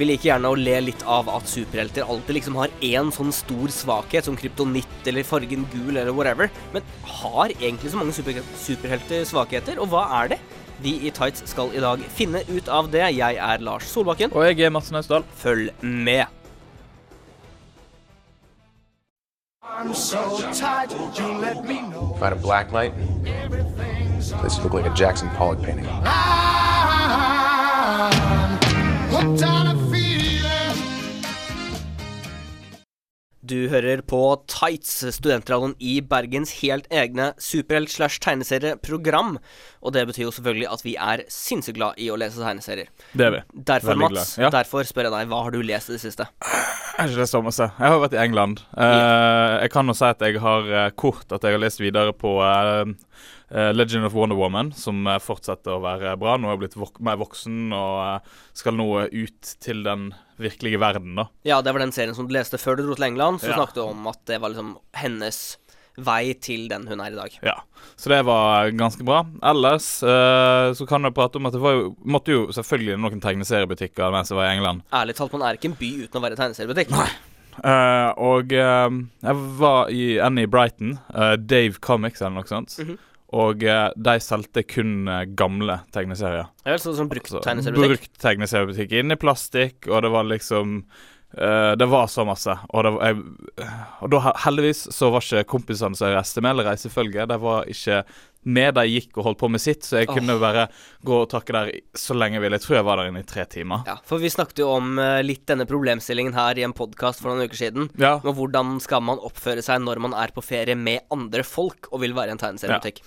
Vi liker gjerne å le litt av at superhelter alltid liksom har én sånn stor svakhet, som kryptonitt eller fargen gul eller whatever. Men har egentlig så mange super superhelter svakheter, og hva er det? Vi i Tights skal i dag finne ut av det. Jeg er Lars Solbakken. Og jeg er Madsen Austdal. Følg med. I'm so tired, you let me know. If I had a black light, this would look like a Jackson Pollock painting. I'm hooked on a Du hører på Tights, studentradioen i Bergens helt egne superhelt-slash-tegneserieprogram. Og det betyr jo selvfølgelig at vi er sinnssykt glad i å lese tegneserier. Det er vi. Derfor, Veldig Mats. Ja. derfor spør jeg deg, hva har du lest i det siste? Jeg Er ikke lest så å se? Jeg har vært i England. Eh, jeg kan jo si at jeg har eh, kort at jeg har lest videre på uh, Legend of Wonder Woman, som fortsetter å være bra. Nå er jeg blitt vok mer voksen og skal nå ut til den virkelige verden, da. Ja, det var den serien som du leste før du dro til England. Så Ja. snakket du om at det var liksom hennes vei til den hun er i dag. Ja, Så det var ganske bra. Ellers eh, så kan jeg prate om at det var jo, måtte jo selvfølgelig noen tegneseriebutikker mens jeg var i England. Ærlig talt, man er ikke en by uten å være tegneseriebutikk. Eh, og eh, jeg var i en i Brighton, eh, Dave Comics eller noe sånt. Mhm. Og eh, de solgte kun eh, gamle tegneserier. Ja, vel, sånn brukt Altså, tegneseriebutikk. Brukt tegneseriebutikk inni plastikk, og det var liksom eh, Det var så masse. Og, var, jeg, og da heldigvis så var ikke kompisene som jeg reiste med, eller reisefølge, de var ikke med. De gikk og holdt på med sitt, så jeg oh. kunne bare gå og takke der så lenge jeg ville. Jeg tror jeg var der inne i tre timer. Ja, for vi snakket jo om eh, litt denne problemstillingen her i en podkast for noen uker siden. Ja, hvordan skal man oppføre seg når man er på ferie med andre folk og vil være i en tegneseriebutikk.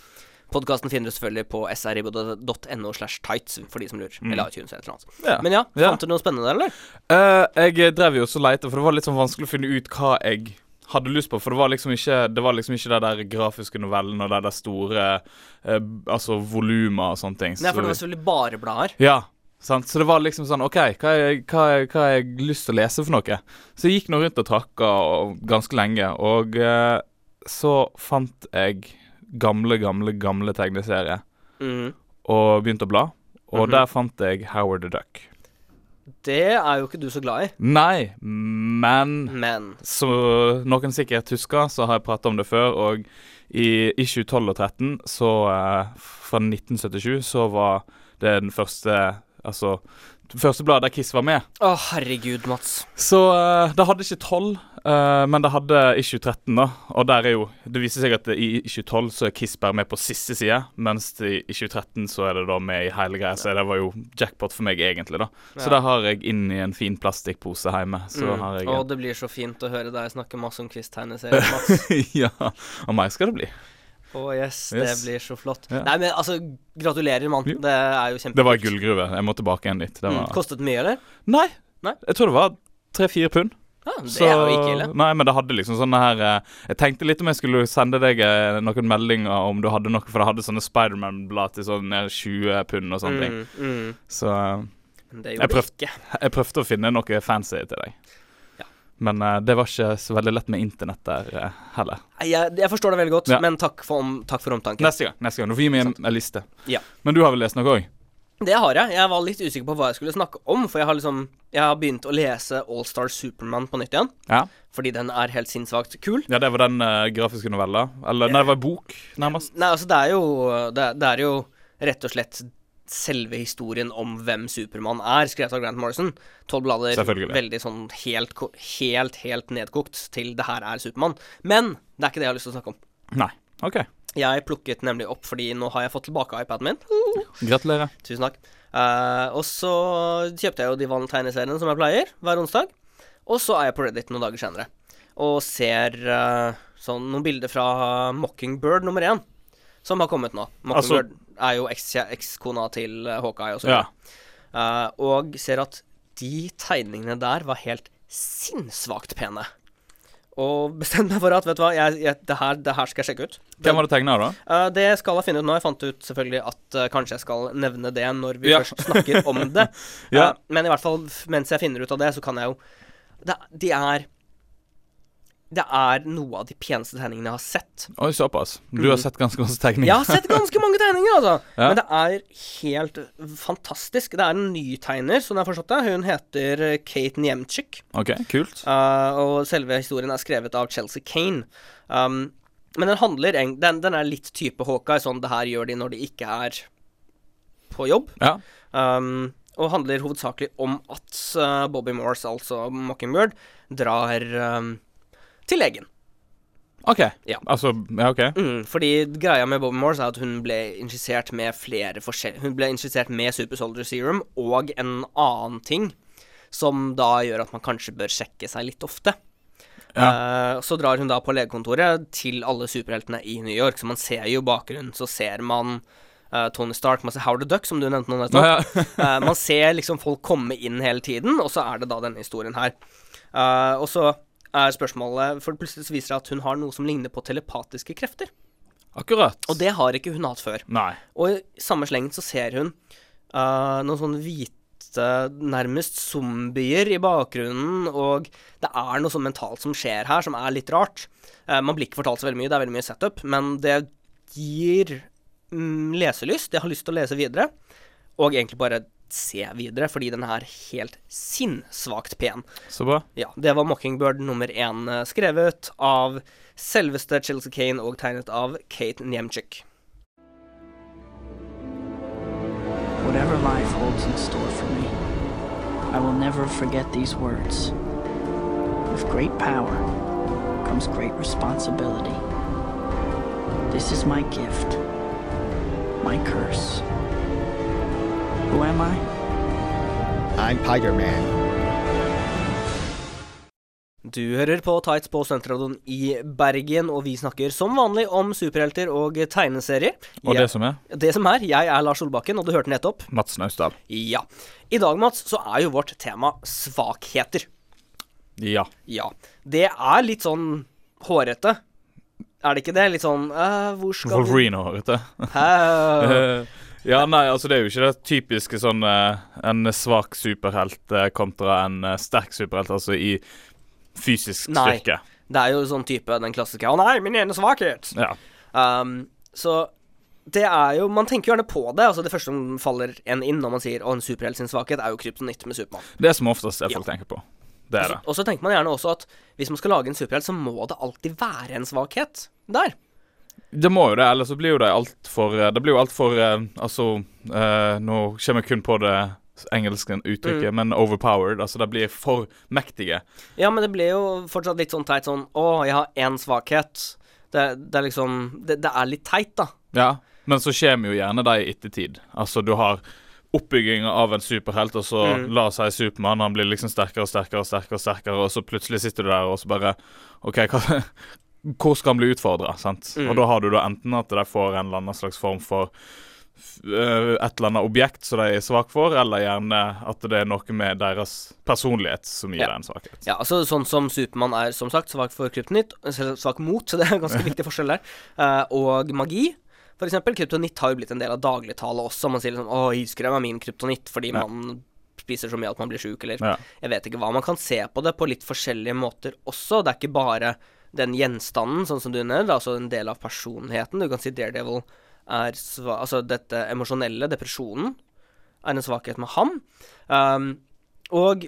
Podkasten finner du selvfølgelig på srib.no slash tights, for de som lurer. Eller iTunes eller noe annet. ja. Men ja, Ja. fant du noe spennende der, eller? Uh, jeg drev jo også og leita, for det var litt sånn vanskelig å finne ut hva jeg hadde lyst på. For det var liksom ikke Det var liksom ikke de der grafiske novellen og det der store eh, Altså volumer og sånne ting. Nei, for det var selvfølgelig bare blader. ja, sant? Så det var liksom sånn OK, hva har jeg, lyst til å lese for noe? Så jeg gikk nå rundt og trakka og- ganske lenge, og eh, så fant jeg gamle, gamle, gamle tegneserie mm. og begynte å bla. Og Mhm. der fant jeg Howard the Duck. Det er jo ikke du så glad i. Nei, men Men Så noen sikkert husker, så har jeg prata om det før. Og i issue 12 og 13, så uh, fra 1977, så var det den første Altså første bladet der Kiss var med. Å, herregud, Mats. Så uh, det hadde ikke 12, eh, men det hadde issue 13, da. Og der er jo Det viser seg at i issue 12 så er Kiss bare med på siste side, mens i issue 13 så er det da med i hele greia. Så det var jo jackpot for meg, egentlig, da. Så det der har jeg inn i en fin plastikkpose hjemme. Så Mm. har jeg Å, det blir så fint å høre deg snakke masse om Quiz-tegneserier, Mats. ja, og meg skal det bli. Å yes, Yes. det blir så flott. Ja. Nei, men altså, gratulerer, mann. Det er jo kjempekult. Det var gullgruve. Jeg må tilbake igjen dit. Det Mm. Kostet mye, eller? Nei. Nei. Jeg tror det var tre-fire pund. Ja, det Så- er jo ikke ille. Nei, men det hadde liksom sånne her eh, Jeg tenkte litt om jeg skulle sende deg eh, noen meldinger om du hadde noe, for det hadde sånne Spiderman-blad til sånn eh, 20 pund og sånne ting. Mm, mm. Så eh, det Jeg gjorde prøvde- ikke. jeg prøvde å finne noe fancy til deg. Ja. Men uh, det var ikke så veldig lett med internett der uh, heller. Jeg, jeg forstår det veldig godt, Ja. men takk for, om, takk for omtanken. Neste gang. neste gang Du får gi meg en, en liste. Ja. Men du har vel lest noe òg? Det har jeg. Jeg var litt usikker på hva jeg skulle snakke om, for jeg har liksom Jeg har begynt å lese Allstar Superman på nytt igjen, Ja. fordi den er helt sinnssvakt kul. ja, det var den uh, grafiske novella? Eller nei, det var bok, nærmest. Nei, altså, det er jo Det, det er jo rett og slett selve historien om hvem Supermann er, skrevet av Grant Morrison. Tolv blader, veldig sånn helt, helt, helt nedkokt til det her er Supermann. Men det er ikke det jeg har lyst til å snakke om. Nei. OK. Jeg plukket nemlig opp fordi nå har jeg fått tilbake iPaden min. Gratulerer. Tusen takk. Uh, og så kjøpte jeg jo de vanlige tegneseriene som jeg pleier, hver onsdag. Og så er jeg på Reddit noen dager senere og ser uh, sånn noen bilder fra Mockingbird nummer én, som har kommet nå. Mockingbird er jo ekskona til eh, Hawkeye og så Ja. videre. Eh, og ser at de tegningene der var helt sinnssvakt pene. Og bestemte meg for at vet du hva, jeg, jeg, det, her, det her skal jeg sjekke ut. Hvem var det tegna, da? Uh, det skal jeg finne ut nå. Jeg fant ut selvfølgelig at uh, kanskje jeg skal nevne det når vi Ja. først snakker om det. Ja. uh, men i hvert fall mens jeg finner ut av det, så kan jeg jo det, De er det er noe av de peneste tegningene jeg har sett. Oi, såpass. Du har sett ganske masse tegninger. Jeg har sett ganske mange tegninger, altså. Ja. Men det er helt fantastisk. Det er en ny tegner, som jeg har forstått det. Hun heter Kate Niemczyk. OK, kult. Uh, og selve historien er skrevet av Chelsea Kane. Um, men den handler den, den er litt type Hawkeye, sånn det her gjør de når de ikke er på jobb. Ja. Um, og handler hovedsakelig om at uh, Bobby Morse, altså Mockingbird, drar um, til legen. OK. Ja. Altså Ja, OK. Mm, fordi greia med Bobby Morse er at hun ble injisert med flere forskjell... Hun ble injisert med Super Soldier Serum og en annen ting som da gjør at man kanskje bør sjekke seg litt ofte. Eh, så drar hun da på legekontoret til alle superheltene i New York, så man ser jo bakgrunnen. Så ser man uh, Tony Stark, man ser Howard the Duck, som du nevnte nå nettopp. Ja. uh, man ser liksom folk komme inn hele tiden, og så er det da denne historien her. Og så er spørsmålet For plutselig så viser det at hun har noe som ligner på telepatiske krefter. Akkurat. Og det har ikke hun hatt før. Nei. Og i samme slengen så ser hun uh, noen sånne hvite, nærmest zombier i bakgrunnen, og det er noe sånn mentalt som skjer her, som er litt rart. Uh, man blir ikke fortalt så veldig mye, det er veldig mye setup, men det gir mm, leselyst. Jeg har lyst til å lese videre, og egentlig bare se videre, fordi den er helt sinnssvakt pen. Så bra. Ja, det var Mockingbird nummer én, eh, skrevet av selveste Chelsea Kane og tegnet av Kate Niemczyk. Whatever life holds in store for me, I will never forget these words. With great power comes great responsibility. This is my gift, my curse. Who am I? I'm Tiger Man. Du hører på Tights på Studentradioen i Bergen, og vi snakker som vanlig om superhelter og tegneserier. Og Jeg- det som er det som er, jeg er Lars Solbakken, og du hørte nettopp. Mats Naustdal. Ja. I dag, Mats, så er jo vårt tema svakheter. Ja. Ja. Det er litt sånn hårete. Er det ikke det? Litt sånn uh, Hvor skal vi Wolverine-hårete. Ja, nei, altså det er jo ikke det typiske sånn eh, En svak superhelt eh, kontra en eh, sterk superhelt, altså i fysisk Nei. styrke. Det er jo sånn type den klassiske 'Å nei, min ene svakhet'. Ja. Um, så det er jo Man tenker jo gjerne på det. Altså Det første som faller en inn når man sier 'Å, en superhelt sin svakhet', er jo kryptonitt med Supermann. Det er som oftest det Ja. tenker på. Det er det. Og så tenker man gjerne også at hvis man skal lage en superhelt, så må det alltid være en svakhet der. Det må jo det, ellers så blir jo det altfor Det blir jo altfor Altså, eh, nå kommer jeg kun på det engelske uttrykket, Mm. men overpowered. Altså, det blir for mektige. Ja, men det blir jo fortsatt litt sånn teit sånn 'Å, jeg har én svakhet'. Det, det er liksom det, det er litt teit, da. Ja, men så kommer jo gjerne de i ettertid. Altså, du har oppbygginga av en superhelt, og så Mm. la seg Supermann, han blir liksom sterkere og sterkere og sterkere, og sterkere, og så plutselig sitter du der og så bare OK, hva hvor skal han bli utfordra? Mm. Og da har du da enten at de får en eller annen slags form for øh, et eller annet objekt som de er svak for, eller gjerne at det er noe med deres personlighet som gir Ja. en svakhet. Ja, altså Sånn som Supermann er som sagt svak for kryptonitt, svak mot, så det er en ganske viktig forskjell der, uh, og magi. For eksempel, kryptonitt har jo blitt en del av dagligtale også. Man sier liksom 'Å, iskrem er min kryptonitt', fordi Ja. man spiser så mye at man blir sjuk, eller Ja. Jeg vet ikke hva. Man kan se på det på litt forskjellige måter også. Det er ikke bare den gjenstanden, sånn som du nevnte, altså en del av personligheten. Du kan si Daredevil er sva Altså dette emosjonelle, depresjonen, er en svakhet med ham. Um, og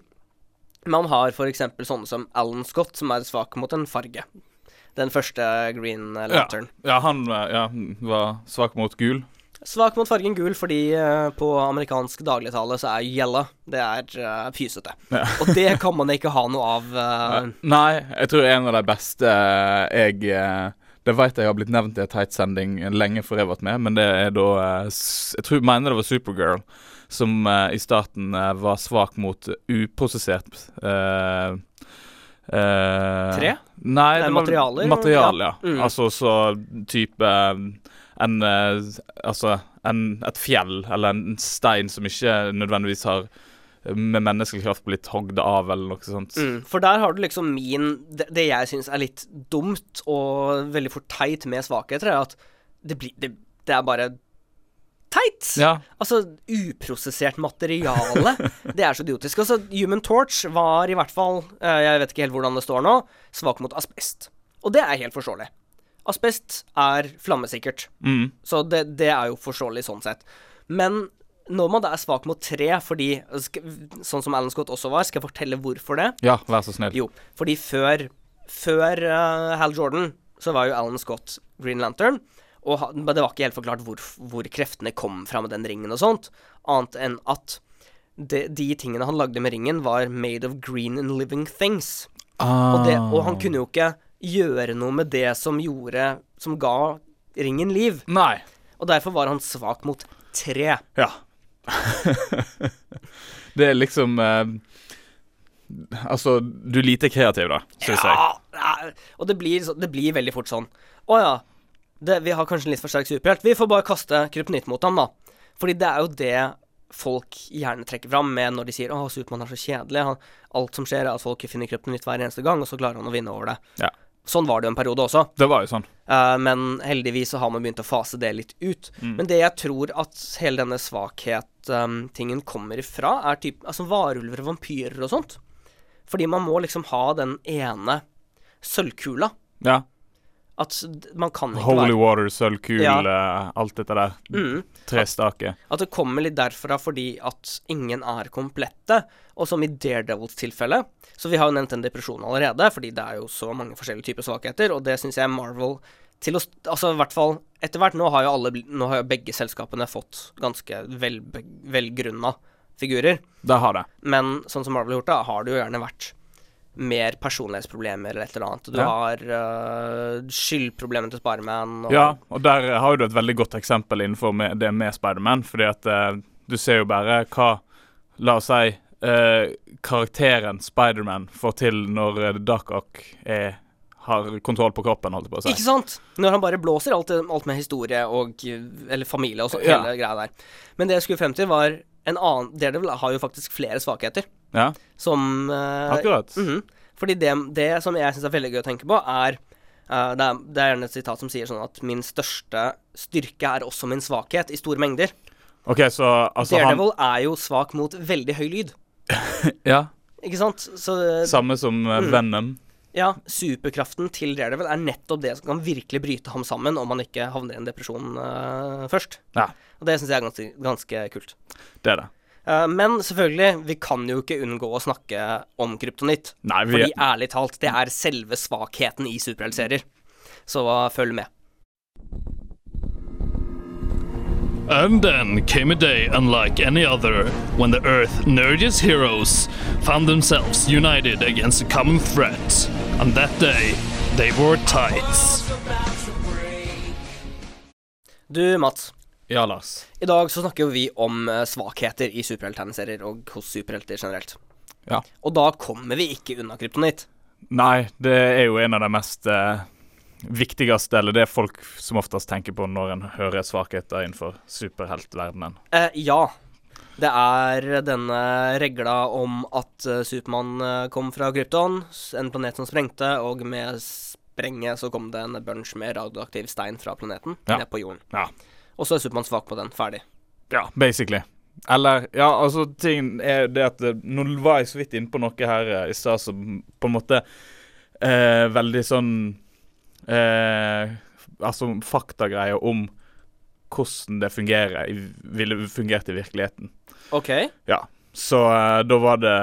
man har eksempel sånne som Alan Scott, som er svak mot en farge. Den første Green Lantern. Ja, han øh, ja, var svak mot gul. Svak mot fargen gul fordi uh, på amerikansk dagligtale så er yellow Det er uh, fysete. Ja. Og det kan man ikke ha noe av. Uh... Nei, jeg tror en av de beste eh, jeg eh, Det vet jeg har blitt nevnt i en tight-sending lenge før jeg har vært med, men det er da eh, Jeg tror mener det var Supergirl som eh, i starten eh, var svak mot uprosessert eh, eh, Tre? Nei, det, det materialer, Material, ja. Mm. Altså så type eh, en eh, Altså en, et fjell eller en stein som ikke nødvendigvis har eh, med menneskelig kraft blitt hogd av, eller noe sånt. Mm, for der har du liksom min Det, det jeg syns er litt dumt og veldig for teit med svakheter, er at det blir det, det er bare teit! Ja. Altså, uprosessert materiale. det er så idiotisk. Altså, Human Torch var i hvert fall, eh, jeg vet ikke helt hvordan det står nå, svak mot asbest. Og det er helt forståelig. Asbest er flammesikkert, Mm. så det, det er jo forståelig sånn sett. Men når man da er svak mot tre, fordi Sånn som Alan Scott også var, skal jeg fortelle hvorfor det? ja, vær så snill. Jo, fordi før Før uh, Hal Jordan så var jo Alan Scott Green Lantern. Og det var ikke helt forklart hvor, hvor kreftene kom fra med den ringen og sånt. Annet enn at de, de tingene han lagde med ringen, var made of green and living things. Og, det, og han kunne jo ikke gjøre noe med det som gjorde Som ga ringen liv. Nei. Og derfor var han svak mot tre. Ja. det er liksom eh, Altså, du er lite kreativ, da, syns jeg. Ja, ja, og det blir, det blir veldig fort sånn Å ja, det, vi har kanskje en litt for sterk superhelt. Vi får bare kaste kryptonitt mot ham, da. Fordi det er jo det folk gjerne trekker fram med når de sier 'Å, Supermann er så kjedelig'. Han, alt som skjer, er at folk finner kryptonitt hver eneste gang, og så klarer han å vinne over det. Ja. Sånn var det jo en periode også. Det var jo sånn. Uh, men heldigvis så har man begynt å fase det litt ut. Men det jeg tror at hele denne svakhet-tingen kommer ifra, er typ, altså varulver og vampyrer og sånt. Fordi man må liksom ha den ene sølvkula. Ja. At man kan ikke Holy være water, sølvkule, Ja. eh, alt dette der. mm, Trestake. At det kommer litt derfra fordi at ingen er komplette. Og som i Daredevils tilfelle Så vi har jo nevnt en depresjon allerede, fordi det er jo så mange forskjellige typer svakheter, og det syns jeg Marvel til å Altså i hvert fall etter hvert Nå har jo alle Nå har jo begge selskapene fått ganske velbe- velgrunna figurer. Det har det. Men sånn som Marvel har gjort det, har det jo gjerne vært mer personlighetsproblemer eller et eller annet. Du Ja. har uh, skyldproblemer til Spiderman. og- Ja, og der har du et veldig godt eksempel innenfor med, det med Spiderman. Fordi at uh, du ser jo bare hva La oss si uh, karakteren Spiderman får til når Dark Ock er, har kontroll på kroppen, holdt jeg på å si. Ikke sant? Når han bare blåser alt, alt med historie og Eller familie og så, Ja. hele greia der. Men det jeg skulle frem til, var en annen Daredevil har jo faktisk flere svakheter. Ja, Som uh, akkurat. mhm. Fordi det, det som jeg syns er veldig gøy å tenke på, er Uh, det, er det er gjerne et sitat som sier sånn at min største styrke er også min svakhet, i store mengder. OK, så altså han Daredevil er jo svak mot veldig høy lyd. Ja, Ikke sant? Så samme som eh, Mm. Venom. ja, superkraften til Daredevil er nettopp det som kan virkelig bryte ham sammen om han ikke havner i en depresjon uh, først. Ja, Og det syns jeg er ganske, ganske kult. det er det. Eh, men selvfølgelig, vi kan jo ikke unngå å snakke om kryptonitt. Nei, vi Fordi ærlig talt, det er selve svakheten i superheltserier. Så uh, følg med. And then came a day unlike any other when the Earth's nerdiest heroes found themselves united against a common threat. On that day, they wore tights. Du, Mats. Ja, Lars. I dag så snakker vi om eh, svakheter i superhelttegneserier og hos superhelter generelt. Ja. Og da kommer vi ikke unna kryptonitt. Nei, det er jo en av de mest eh, viktigste, eller det folk som oftest tenker på når en hører svakheter innenfor superheltverdenen. Eh, ja. Det er denne regla om at uh, Supermann eh, kom fra Krypton, en planet som sprengte, og med sprenge så kom det en bunch med radioaktiv stein fra planeten Ja. ned på jorden. Ja. Og så er Supermann svak på den. Ferdig. Ja, basically. Eller Ja, altså, ting er det at eh, Nå var jeg så vidt inne på noe her eh, i stad som på en måte eh, Veldig sånn eh, Altså faktagreier om hvordan det fungerer ville fungert i virkeligheten. OK. Ja. Så eh, da var det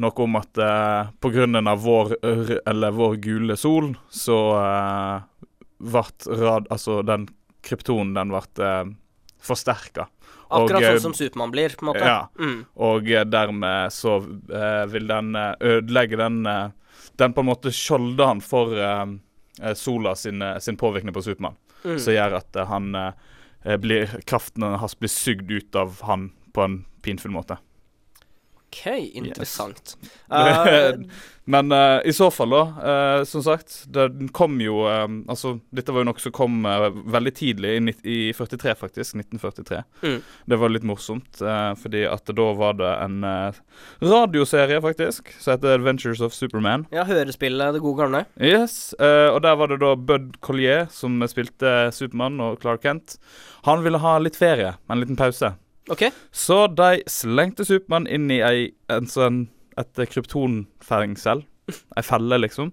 noe om at eh, på grunn av vår, eller vår gule sol, så uh, ble rad... Altså, den kryptonen, den ble uh, forsterka. Akkurat eh, sånn som Supermann blir, på en måte. Ja. Mm. Og eh, dermed så eh, vil den eh, ødelegge den eh, Den på en måte skjolder han for eh, eh, sola sin, eh, sin påvirkning på Supermann. Mm. Som gjør at eh, han eh, blir Kraften hans blir sugd ut av han på en pinfull måte. OK. interessant. interessant. Uh, Men uh, i så fall, da, eh, som sagt den kom jo eh, Altså, dette var jo noe som kom veldig tidlig, i, i 43 faktisk. 1943. Mm. Det var litt morsomt, fordi at da var det en radioserie, faktisk, som heter Adventures of Superman. ja, hørespillet, det gode gamle. Yes, og der var det da Bud Collier som spilte Supermann og Clark Kent. Han ville ha litt ferie, en liten pause. OK. Så de slengte Supermann inn i ei, en sånn, et kryptonfengsel. Ei felle, liksom.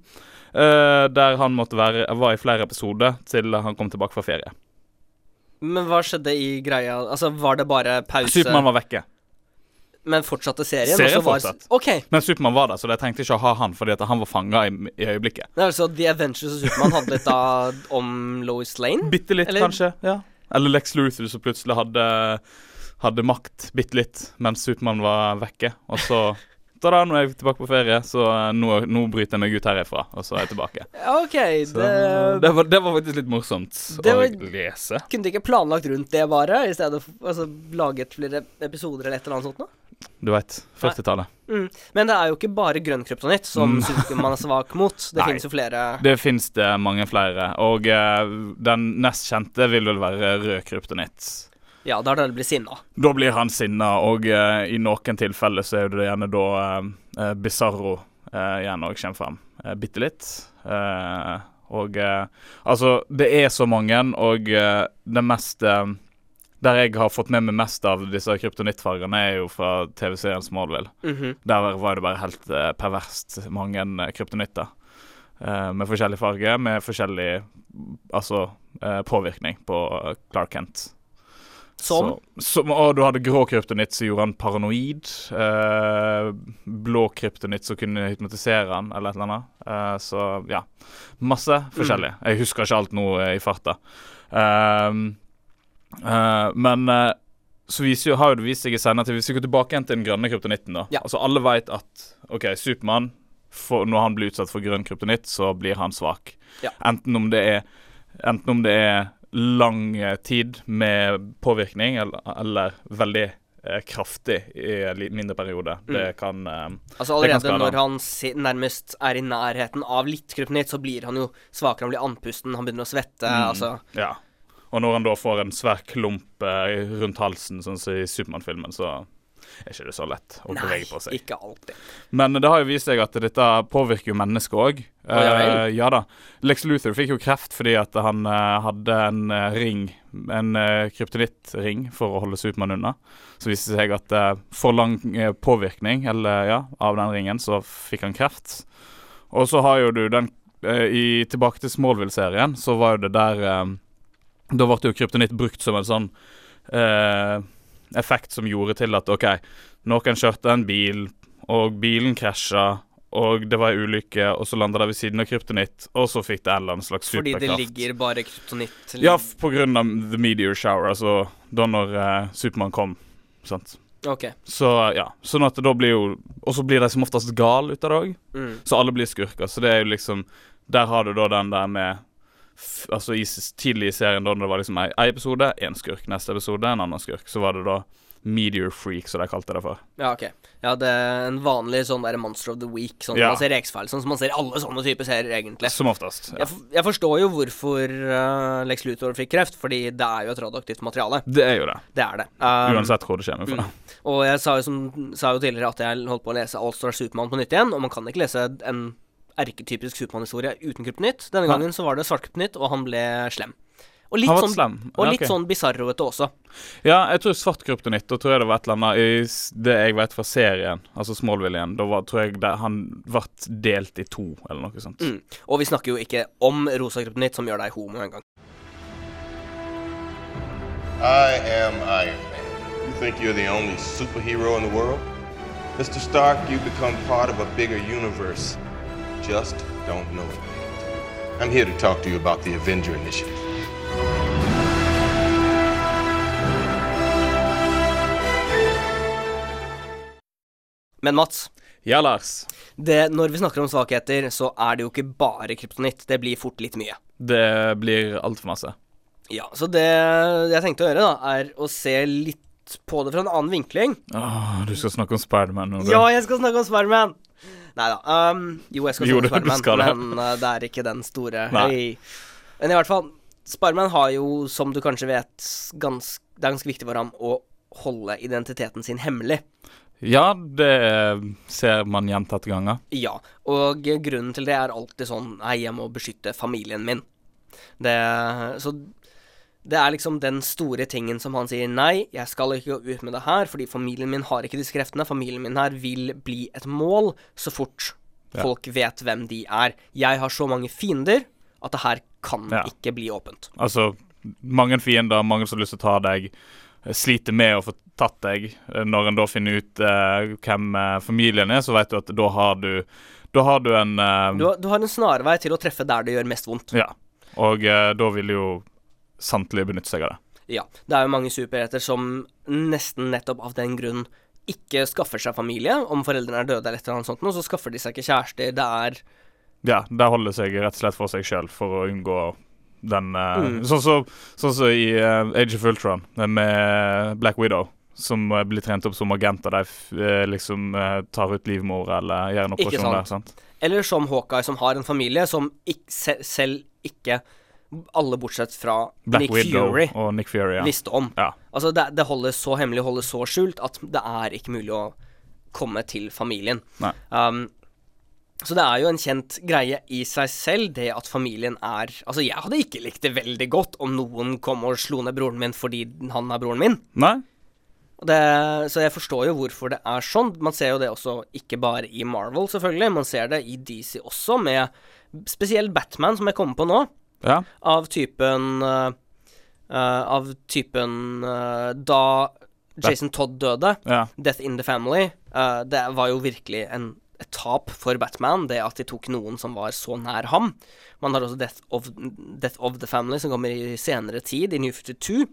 Uh, der han måtte være var i flere episoder til han kom tilbake fra ferie. Men hva skjedde i greia? Altså, var det bare pause, Supermann var vekke. men fortsatte serien? Serien så var- Okay. Men Supermann var der, så de trengte ikke å ha han fordi han var fanga i, i øyeblikket. Det er altså The Adventures og Supermann handlet da om Lois Lane? Bitte litt, Eller- kanskje. ja Eller Lex Luthor som plutselig hadde Hadde makt bitte litt mens Supermann var vekke. Og så Da nå er jeg tilbake på ferie, så eh, nå, nå bryter jeg meg ut herifra, og så er jeg tilbake. OK, Så, det, det, var, det var faktisk litt morsomt Det var- å lese. Kunne du ikke planlagt rundt det, bare? I stedet for altså, laget flere episoder eller et eller annet sånt noe? Du veit, 40-tallet. Mm. Men det er jo ikke bare grønn kryptonitt som Mm. Supermann er svak mot. Det fins jo flere Det fins det mange flere, og uh, den nest kjente vil vel være rød kryptonitt. Ja, da er det blir bli sinna. Da blir han sinna, og eh, i noen tilfeller så er det gjerne da uh, Bizarro uh, igjen òg kommer frem. Uh, Bitte litt. Eh, og altså, det er så mange, og det mest eh, Der jeg har fått med meg mest av disse kryptonittfargene, er jo fra TV-serien Smallville. Mhm. Der var det bare helt eh, perverst mange kryptonitter. eh, med forskjellig farge, med forskjellig altså eh, påvirkning på Clark Kent. Som? Så, som og du hadde grå kryptonitt som gjorde han paranoid. eh, blå kryptonitt som kunne hypnotisere han, eller et eller annet. Eh, så ja. Masse forskjellig. Jeg husker ikke alt nå eh, i farta. Ehm, eh, men eh, så jo, har jo det vist seg i senere tid Hvis vi går tilbake igjen til den grønne kryptonitten, da. Ja. Altså Alle vet at OK, Supermann Når han blir utsatt for grønn kryptonitt, så blir han svak. Ja. Enten om det er Enten om det er lang eh, tid med påvirkning, eller, eller veldig eh, kraftig i en mindre periode. Det kan eh, Altså allerede kan når han. si, nærmest er i nærheten av litt kryptonitt, så blir han jo svakere, han blir andpusten, han begynner å svette. Mm. Altså Ja. Og når han da får en svær klump eh, rundt halsen, sånn som i Supermann-filmen, så er ikke det så lett å Nei, bevege på seg. ikke alltid. Men det har jo vist seg at dette påvirker jo mennesket òg. ja vel? ja da. Lex Luthor fikk jo kreft fordi at han uh, hadde en uh, ring, en uh, kryptonittring, for å holde Supermann unna. Så viste det seg at uh, for lang påvirkning eller, ja, av den ringen, så fikk han kreft. Og så har jo du den i, Tilbake til Smallville-serien, så var jo det der Da ble jo kryptonitt brukt som en sånn effekt som gjorde til at OK, noen kjørte en bil, og bilen krasja, og det var ei ulykke, og så landa det ved siden av kryptonitt, og så fikk det en eller annen slags Fordi superkraft. det ligger bare kryptonitt Ja, på grunn av the meteor shower, altså da når eh, Supermann kom. Sant. OK. Så ja, sånn at det da blir jo Og så blir de som oftest gal ut av det òg. Mm. Så alle blir skurker. Så det er jo liksom Der har du da den der med Altså i tidlig i serien, da når det var liksom ei ei episode, én skurk. Neste episode, en annen skurk. Så var det da Meteor Freak, som de kalte det for. Ja, OK. Ja, det er en vanlig sånn der Monster of the Week, sånn Ja. man ser X-Files, sånn som man ser i alle sånne typer serier, egentlig. Som oftest. Ja. Jeg, jeg forstår jo hvorfor uh, Lex Luthor fikk kreft, fordi det er jo et radioaktivt materiale. Det er jo det. Det er det. Um, Uansett hvor det kommer fra. Mm. Og jeg sa jo, som, sa jo tidligere at jeg holdt på å lese Allstar Supermann på nytt igjen, og man kan ikke lese en erketypisk Supermann-historie uten kryptonitt. Denne gangen så var det svart kryptonitt, og han ble slem. Og litt sånn, slem. og Ja, litt ok. sånn bisarroete også. Ja, jeg tror svart kryptonitt. Da tror jeg det var et eller annet i det jeg vet fra serien, altså Smallville igjen. Da var, tror jeg det, han ble delt i to, eller noe sånt. Mm. Og vi snakker jo ikke om rosa kryptonitt, som gjør deg homo engang. I am Iron Man. You think you're the only superhero in the world? Mr. Stark, you become part of a bigger universe. Just don't know it. I'm here to talk to you about the Avenger Initiative. Men Mats, Ja, Lars. det, når vi snakker om svakheter, så er det jo ikke bare kryptonitt. Det blir fort litt mye. Det blir altfor masse. Ja, så det jeg tenkte å gjøre, da, er å se litt på det fra en annen vinkling. Åh, du skal snakke om Spiderman nå. du. Ja, jeg skal snakke om Spiderman! Nei da. Um, jo, jeg skal snakke om men uh, det er ikke den store Hey. Men i hvert fall, Spiderman har jo, som du kanskje vet, gans, det er ganske viktig for ham å holde identiteten sin hemmelig. Ja, det ser man gjentatte ganger. Ja, og grunnen til det er alltid sånn Nei, jeg må beskytte familien min. Det Så det er liksom den store tingen som han sier nei, jeg skal ikke gå ut med det her, fordi familien min har ikke disse kreftene. Familien min her vil bli et mål så fort Ja. folk vet hvem de er. Jeg har så mange fiender at det her kan Ja. ikke bli åpent. Altså, mange fiender, mange som har lyst til å ta deg, sliter med å få tatt deg. Når en da finner ut uh, hvem eh, familien er, så vet du at da har du Da har du en uh, Du, har- du har en snarvei til å treffe der det gjør mest vondt. Ja. Og uh, da vil jo samtlige benytte seg av det. Ja. Det er jo mange superhelter som nesten nettopp av den grunn ikke skaffer seg familie. Om foreldrene er døde eller et eller annet sånt, så skaffer de seg ikke kjærester. Det er Ja, det holder seg rett og slett for seg sjøl for å unngå den eh, Mm. Sånn som sånn så, i eh, Age of Ultron, med Black Widow. Som eh, blir trent opp som agenter. De eh, liksom eh, tar ut livmor eller gjør en operasjon sant. der. sant? Eller som Hawkeye, som har en familie som ikke, selv ikke alle bortsett fra Black Nick Widow Fury og Nick Fury, ja. visste om. ja. Altså, det, det holdes så hemmelig, holdes så skjult, at det er ikke mulig å komme til familien. Um, så det er jo en kjent greie i seg selv, det at familien er Altså, jeg hadde ikke likt det veldig godt om noen kom og slo ned broren min fordi han er broren min. Nei? Det, så jeg forstår jo hvorfor det er sånn. Man ser jo det også ikke bare i Marvel, selvfølgelig. Man ser det i DC også, med spesielt Batman, som jeg kommer på nå. Ja. Av typen uh, Av typen uh, Da Jason Todd døde, ja. Death in the Family, uh, det var jo virkelig en, et tap for Batman, det at de tok noen som var så nær ham. Man har også Death of, Death of the Family, som kommer i senere tid, i New 52,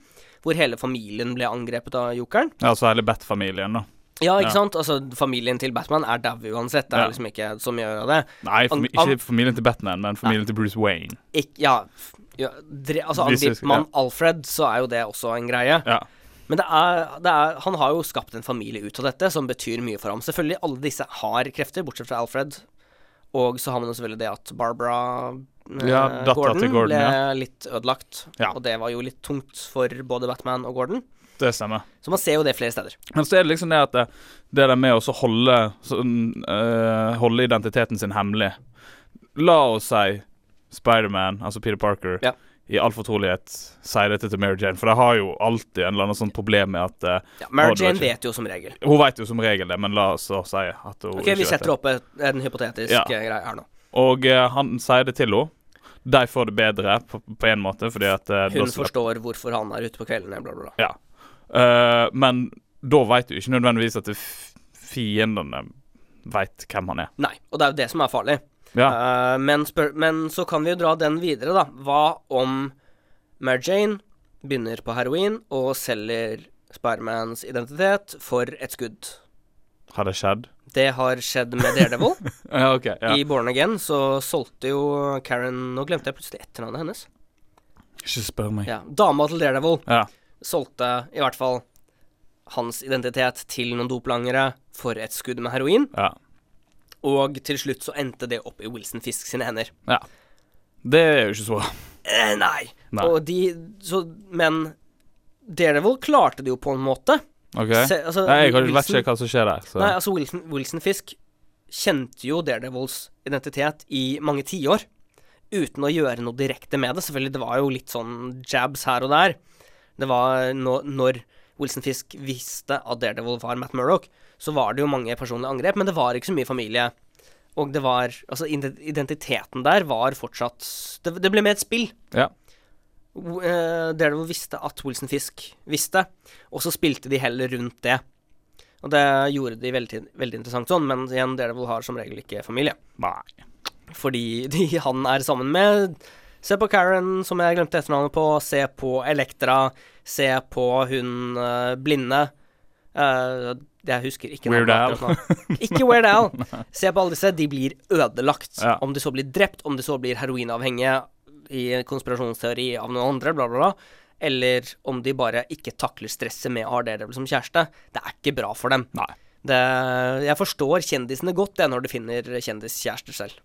hvor hele familien ble angrepet av jokeren. Ja, altså hele Bat-familien, da. Ja, ikke Ja. sant? Altså, familien til Batman er dau uansett. Det er Ja. liksom ikke så mye å gjøre det. Nei, fami An- ikke familien til Batman, men familien til Bruce Wayne. Ik ja, ja Altså, angriper man Alfred, så er jo det også en greie. Ja. Men det er, det er, han har jo skapt en familie ut av dette, som betyr mye for ham. Selvfølgelig, alle disse har krefter, bortsett fra Alfred. Og så har man jo selvfølgelig det at Barbara eh, Ja, Gordon, Gordon, ble litt ødelagt. Og det var jo litt tungt for både Batman og Gordon. Det stemmer. Så man ser jo det flere steder. Men så er det liksom det at det, det der med å holde sånn, eh, Holde identiteten sin hemmelig La oss si Spiderman, altså Peter Parker, Ja. i all fortrolighet sier dette til Mary Jane, for de har jo alltid en eller annen sånn problem med at uh, Ja, Mary Jane vet jo som regel. Hun vet jo som regel det, men la oss si at hun Ok, vi setter opp en hypotetisk Ja. eh, greie her nå. Og uh, han sier det til henne. De får det bedre på, på en måte, fordi at uh, Hun forstår hvorfor han er ute på kveldene, bla, bla, bla. Ja. Eh, men da vet du ikke nødvendigvis at fiendene veit hvem han er. Nei, og det er jo det som er farlig. Ja. Uh, men, men så kan vi jo dra den videre, da. Hva om Mary Jane begynner på heroin og selger Spidermans identitet for et skudd? Har det skjedd? Det har skjedd med Daredevil. Ja, OK. Ja. I Born Again så solgte jo Karen Nå glemte jeg plutselig etternavnet hennes. Ikke spør meg. Ja, Dama til Daredevil Ja. Solgte i hvert fall hans identitet til noen doplangere for et skudd med heroin. ja. Og til slutt så endte det opp i Wilson Fisk sine hender. ja. Det er jo ikke så. Eh, nei. Nei. Og de så, Men Daredevil klarte det jo på en måte. OK? Se, altså, Nei, jeg vet Wilson- ikke hva som skjer der. Så. Nei, altså Wilson, Wilson Fisk kjente jo Daredevils identitet i mange tiår. Uten å gjøre noe direkte med det. Selvfølgelig, det var jo litt sånn jabs her og der. Det var no, når Wilson Fisk visste at Daredevil var Matt Murdoch, så var det jo mange personlige angrep, men det var ikke så mye familie. Og det var Altså, identiteten der var fortsatt Det, det ble med et spill. Ja. Eh, Daredevil visste at Wilson Fisk visste, og så spilte de heller rundt det. Og det gjorde de veldig, veldig interessant sånn, men igjen, Daredevil har som regel ikke familie. Nei. Fordi de han er sammen med Se på Karen, som jeg glemte etternavnet på. Se på Elektra. Se på hun uh, blinde. Uh, jeg husker ikke Weird Al. Ikke Weird Al. Se på alle disse. De blir ødelagt. Ja. Om de så blir drept, om de så blir heroinavhengige i konspirasjonsteori av noen andre, bla, bla, bla. eller om de bare ikke takler stresset med å ha Daredevil som kjæreste. Det er ikke bra for dem. Det, jeg forstår kjendisene godt, det, når du finner kjendiskjærester selv.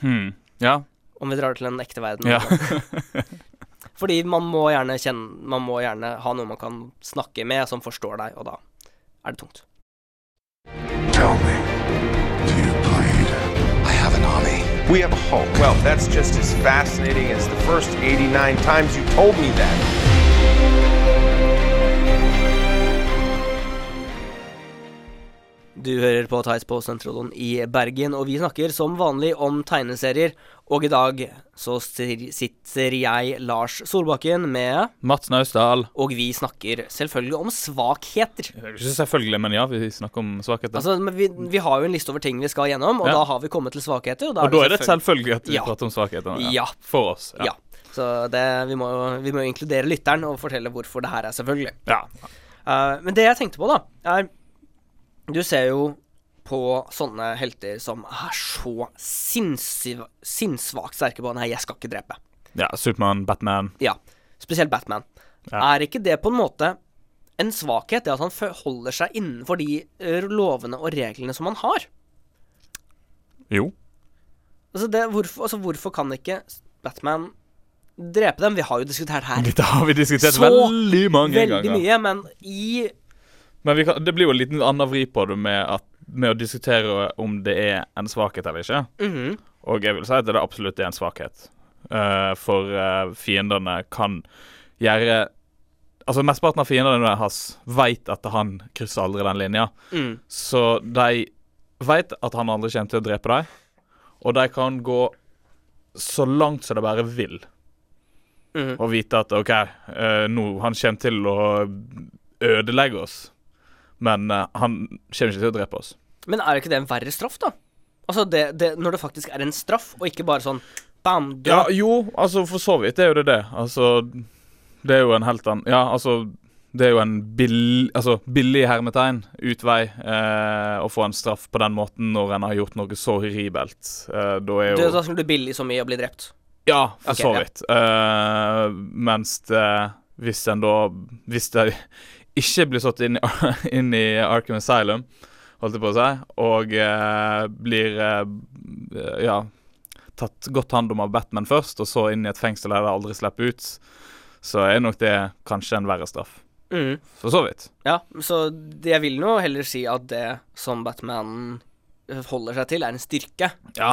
Hmm. Ja. Om vi drar til den ekte verden. ja. Fordi man må gjerne kjenne Man må gjerne ha noe man kan snakke med, som forstår deg, og da er det tungt. Tell me, do you bleed? I have an army. We have a Hulk. Well, that's just as fascinating as the first 89 times you told me that. Du hører på Theis på Sentralen i Bergen, og vi snakker som vanlig om tegneserier. Og i dag så sitter jeg, Lars Solbakken, med Mats Naustdal. Og vi snakker selvfølgelig om svakheter. Det er Ikke selvfølgelig, men ja, vi snakker om svakheter. Altså, men vi, vi har jo en liste over ting vi skal gjennom, og Ja. da har vi kommet til svakheter. Og da og da er det selvfølgelig- selvfølgelig at vi Ja. prater om svakheter. Ja. For oss. Ja. Så det, vi, må, jo- vi må jo inkludere lytteren og fortelle hvorfor det her er selvfølgelig. ja. Uh, men det jeg tenkte på, da, er Du ser jo på sånne helter som er så sinnssvakt sterke på Nei, jeg skal ikke drepe. ja. Supermann, Batman. Ja. Spesielt Batman. Ja. Er ikke det på en måte en svakhet, det at han holder seg innenfor de eh, lovene og reglene som han har? Jo. Altså, det, hvorfor, altså, hvorfor kan ikke Batman drepe dem? Vi har jo diskutert her Dette har vi diskutert Så veldig mange veldig ganger. mye, men i Men vi kan, det blir jo en liten annen vri på det med, at, med å diskutere om det er en svakhet eller ikke. Mhm. Og jeg vil si at det absolutt er en svakhet. Uh, for uh, fiendene kan gjøre Altså Mesteparten av fiendene hans veit at han krysser aldri den linja. Mm. Så de veit at han aldri kommer til å drepe dem. Og de kan gå så langt som de bare vil. Mhm. Og vite at OK, uh, nå han kommer til å ødelegge oss. Men uh, han kommer ikke til å drepe oss. Men er ikke det en verre straff, da? Altså, det, det, når det faktisk er en straff, og ikke bare sånn bam, Ja, jo, altså for så vidt er jo det det. Altså, det er jo en helt annen Ja, altså det er jo en bill, altså, billig hermetegn, utvei, eh, å få en straff på den måten når en har gjort noe så horribelt. Eh, da er Det, jo da skulle du billig så mye å bli drept. Ja, for okay, så ja. vidt. Eh, mens det, hvis en da Hvis de ikke blir satt inn, i- inn i Arkham Asylum, holdt jeg på å si, og eh, blir eh, ja tatt godt hånd om av Batman først, og så inn i et fengsel der de aldri slipper ut, så er nok det kanskje en verre straff. Mm. For så vidt. Ja, så jeg vil nå heller si at det som Batman holder seg til, er en styrke. Ja,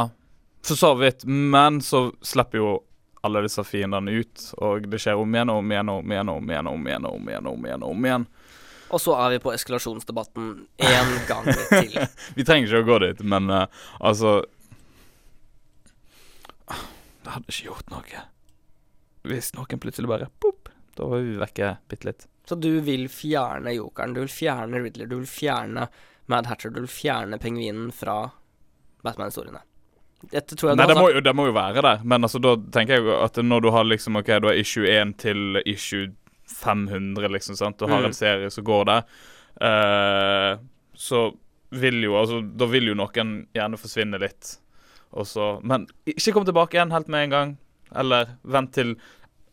for så vidt. Men så slipper jo alle disse fiendene ut, og det skjer om igjen og om igjen og om igjen og om igjen og om igjen og om igjen og om igjen. Og om igjen. Og så er vi på eskalasjonsdebatten en gang til. Vi trenger ikke å gå dit, men uh, altså Det hadde ikke gjort noe hvis noen plutselig bare pop, Da var vi vekke bitte litt. Så du vil fjerne jokeren, du vil fjerne Riddler, du vil fjerne Mad Hatcher, du vil fjerne pingvinen fra Batman-historiene. Dette tror jeg Nei, det må, jo, det må jo være der, men altså da tenker jeg at når du har liksom OK, du har issue 1 til issue 500, liksom, sant, du har Mm. en serie som går der, uh, så vil jo Altså, da vil jo noen gjerne forsvinne litt, og så Men ikke kom tilbake igjen helt med en gang, eller vent til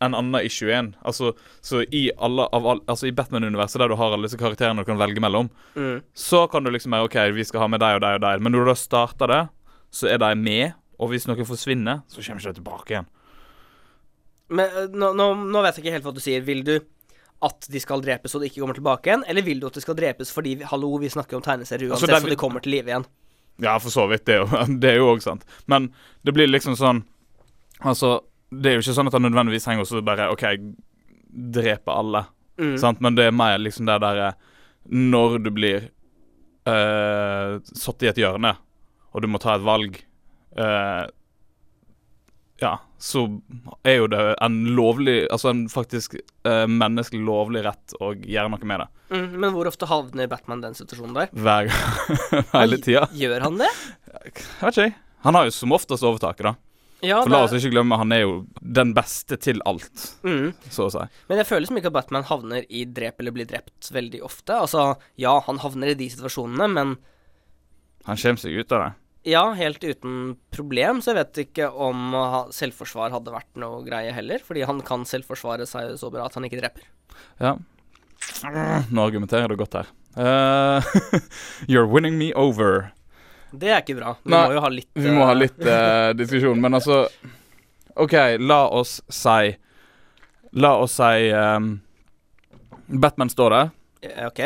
en annen issue 1. Altså, så i all, Altså i Batman-universet, der du har alle disse karakterene du kan velge mellom, Mm. så kan du liksom være OK, vi skal ha med deg og deg og deg, men når du da starter det, så er de med, og hvis noen forsvinner, så kommer ikke de tilbake igjen. Men eh, nå, nå, nå vet jeg ikke helt hva du sier. Vil du at de skal drepes og de ikke kommer tilbake igjen, eller vil du at de skal drepes fordi hallo, vi snakker om tegneserier Altså, uansett, er så de kommer til live igjen? Ja, for så vidt. Det er jo, også sant. Men det blir liksom sånn Altså, det er jo ikke sånn at han nødvendigvis trenger også bare OK, dreper alle. Mm. Sant? Men det er mer liksom det derre Når du blir uh, satt i et hjørne, og du må ta et valg eh, Ja, så er jo det en lovlig Altså en faktisk eh, menneskelig lovlig rett å gjøre noe med det. Mm, men hvor ofte havner Batman den situasjonen der? Hver gang. Hele tida. Gjør han det? Jeg vet ikke, jeg. Han har jo som oftest overtaket, da. Ja, For la oss ikke glemme, han er jo den beste til alt, Mm. så å si. Men jeg føler som ikke at Batman havner i drep eller blir drept veldig ofte. Altså, ja, han havner i de situasjonene, men Han kommer seg ut av det. Ja, helt uten problem, så jeg vet ikke om selvforsvar hadde vært noe greie heller, fordi han kan selvforsvare seg så bra at han ikke dreper. Ja. Nå argumenterer du godt her. Uh, you're winning me over. Det er ikke bra. Vi Nei, må jo ha litt Vi må ha eh, litt uh, diskusjon, men altså OK, la oss si La oss si um, Batman står der. OK.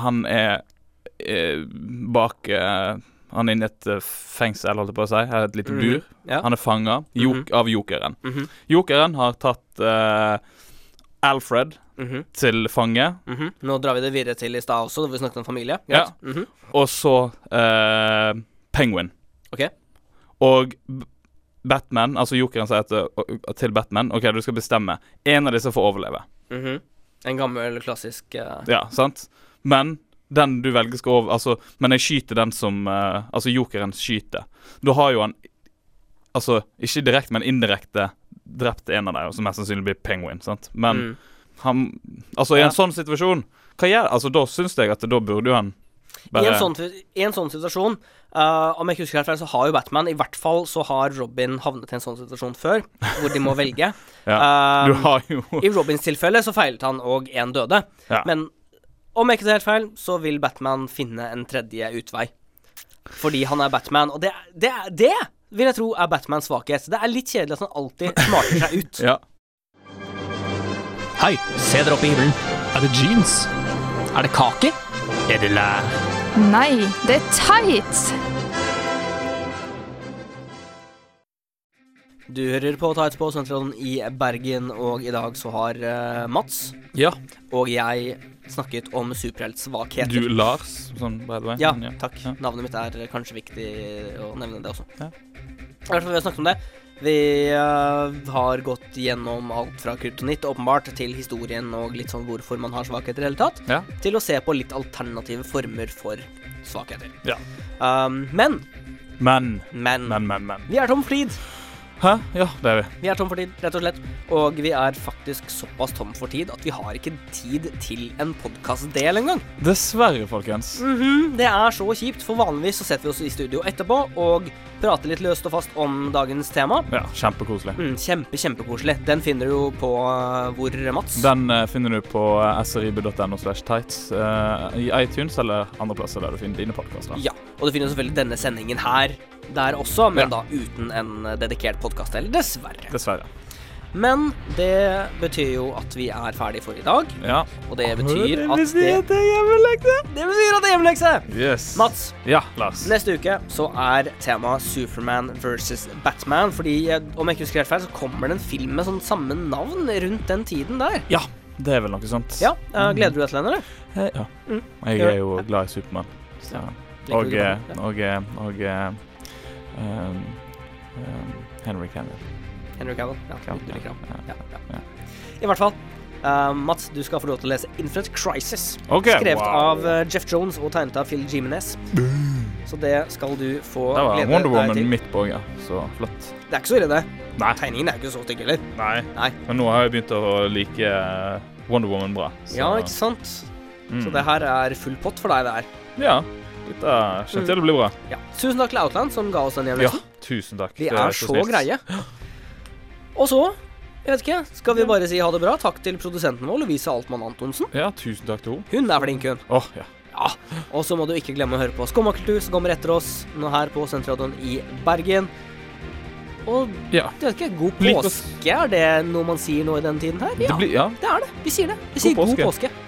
Han er bak eh, Han er inne i et eh, fengsel, holdt jeg på å si. Eller et lite Mhm. bur. Ja. Han er fanga jok Mhm. av jokeren. Mhm, Jokeren har tatt eh, Alfred mhm, til fange, mhm. Nå drar vi det videre til i stad også, da vi snakket om familie. Ja. Greit. Mhm. og så eh, Penguin. OK. Og Batman, altså jokeren sier til, til Batman OK, du skal bestemme. En av disse får overleve. En gammel, klassisk uh... Ja, sant? Men den du velger skal over Altså, men jeg skyter den som uh, Altså, jokeren skyter. Da har jo han Altså, ikke direkte, men indirekte drept en av dem, som mest sannsynlig blir Penguin, sant? Men mm. han Altså, i Ja. en sånn situasjon Hva gjør Altså, da syns jeg at da burde jo han I, en sånn, I en sånn situasjon, uh, om jeg ikke husker helt feil, så har jo Batman I hvert fall så har Robin havnet i en sånn situasjon før, hvor de må velge. Ja, Eh, Du har jo I Robins tilfelle så feilet han, og én døde. Ja. Men om jeg ikke tar helt feil, så vil Batman finne en tredje utvei. Fordi han er Batman, og det, det, det vil jeg tro er Batmans svakhet. Det er litt kjedelig at han alltid smarter seg ut. Ja. Hei, se dere opp i himmelen. Er det jeans? Er det kake? Er det lær? Nei, det er tights! Du hører på Tights på Sentralen i Bergen, og i dag så har uh, Mats ja. og jeg snakket om superheltsvakheter. Du, Lars, sånn by the way. Ja, ja. takk. Ja. Navnet mitt er kanskje viktig å nevne det også. Ja. I hvert fall vi har snakket om det. Vi uh, har gått gjennom alt fra kryptonitt, åpenbart, til historien og litt sånn hvorfor man har svakheter i det hele tatt, Ja. til å se på litt alternative former for svakheter. Ja. Um, men, Men, men, men, men, men. Vi er tom for tid. Hæ? Ja, det er vi. Vi er tom for tid, rett og slett. Og vi er faktisk såpass tom for tid at vi har ikke tid til en podkastdel engang. Dessverre, folkens. Mhm, det er så kjipt, for vanligvis så setter vi oss i studio etterpå og prater litt løst og fast om dagens tema. Ja, kjempekoselig. Mm, kjempe, kjempekoselig. Den finner du jo på uh, hvor, Mats? Den uh, finner du på uh, srib.no slash tights uh, i iTunes eller andre plasser der du finner dine podkaster. Ja, og du finner selvfølgelig denne sendingen her der også, men Ja. da uten en dedikert dedikert eller dessverre. Dessverre. Men det betyr jo at vi er ferdig for i dag, Ja. og det betyr at det det er hjemmelekse. Det betyr at det er hjemmelekse! Yes. Mats, Ja, Lars. Neste uke så er temaet Superman versus Batman. Fordi eh, om jeg ikke husker helt feil, så kommer det en film med sånn samme navn rundt den tiden der. Ja, det er vel noe sånt. Ja, eh, Gleder du deg til den, eller? Eh, ja. Mm. Jeg er jo glad i Supermann. Så. Liker Og, du eh, og, eh, og eh, um, um, Henry Cavill. Henry Cavill? Ja, Cavill, ja, Ja. I hvert fall. Uh, Mats, du skal få lov til å lese Infinite Crisis. Ok, Skrevet wow. av eh, Jeff Jones og tegnet av Phil Jimenez. Så det skal du få Det var Wonder Woman til. midt på, ja. Så flott. Det er ikke så ille, det. Nei. Tegningen er jo ikke så stygg heller. Nei. Nei. Men nå har jeg begynt å like eh, Wonder Woman bra. Så, Ja, ikke sant? mm. Så det her er full pott for deg, det her. Ja. Dette kjente Mm. jeg det blir bra. Ja. Tusen takk til Outland, som ga oss den Ja, tusen takk. De er, er så så greie. Og så, jeg vet ikke, skal vi bare si ha det bra. Takk til produsenten vår, Lovise Altmann Antonsen. Ja, tusen takk til hun. Hun er flink, hun. Åh, ja. Ja. Og så må du ikke glemme å høre på Skummakultur, som kommer etter oss nå her på Sentralen i Bergen. Og ja. jeg vet ikke, god påske, er det noe man sier nå i den tiden her? Det Ja, blir, ja. det er det. Vi sier det. Vi sier god påske. påske.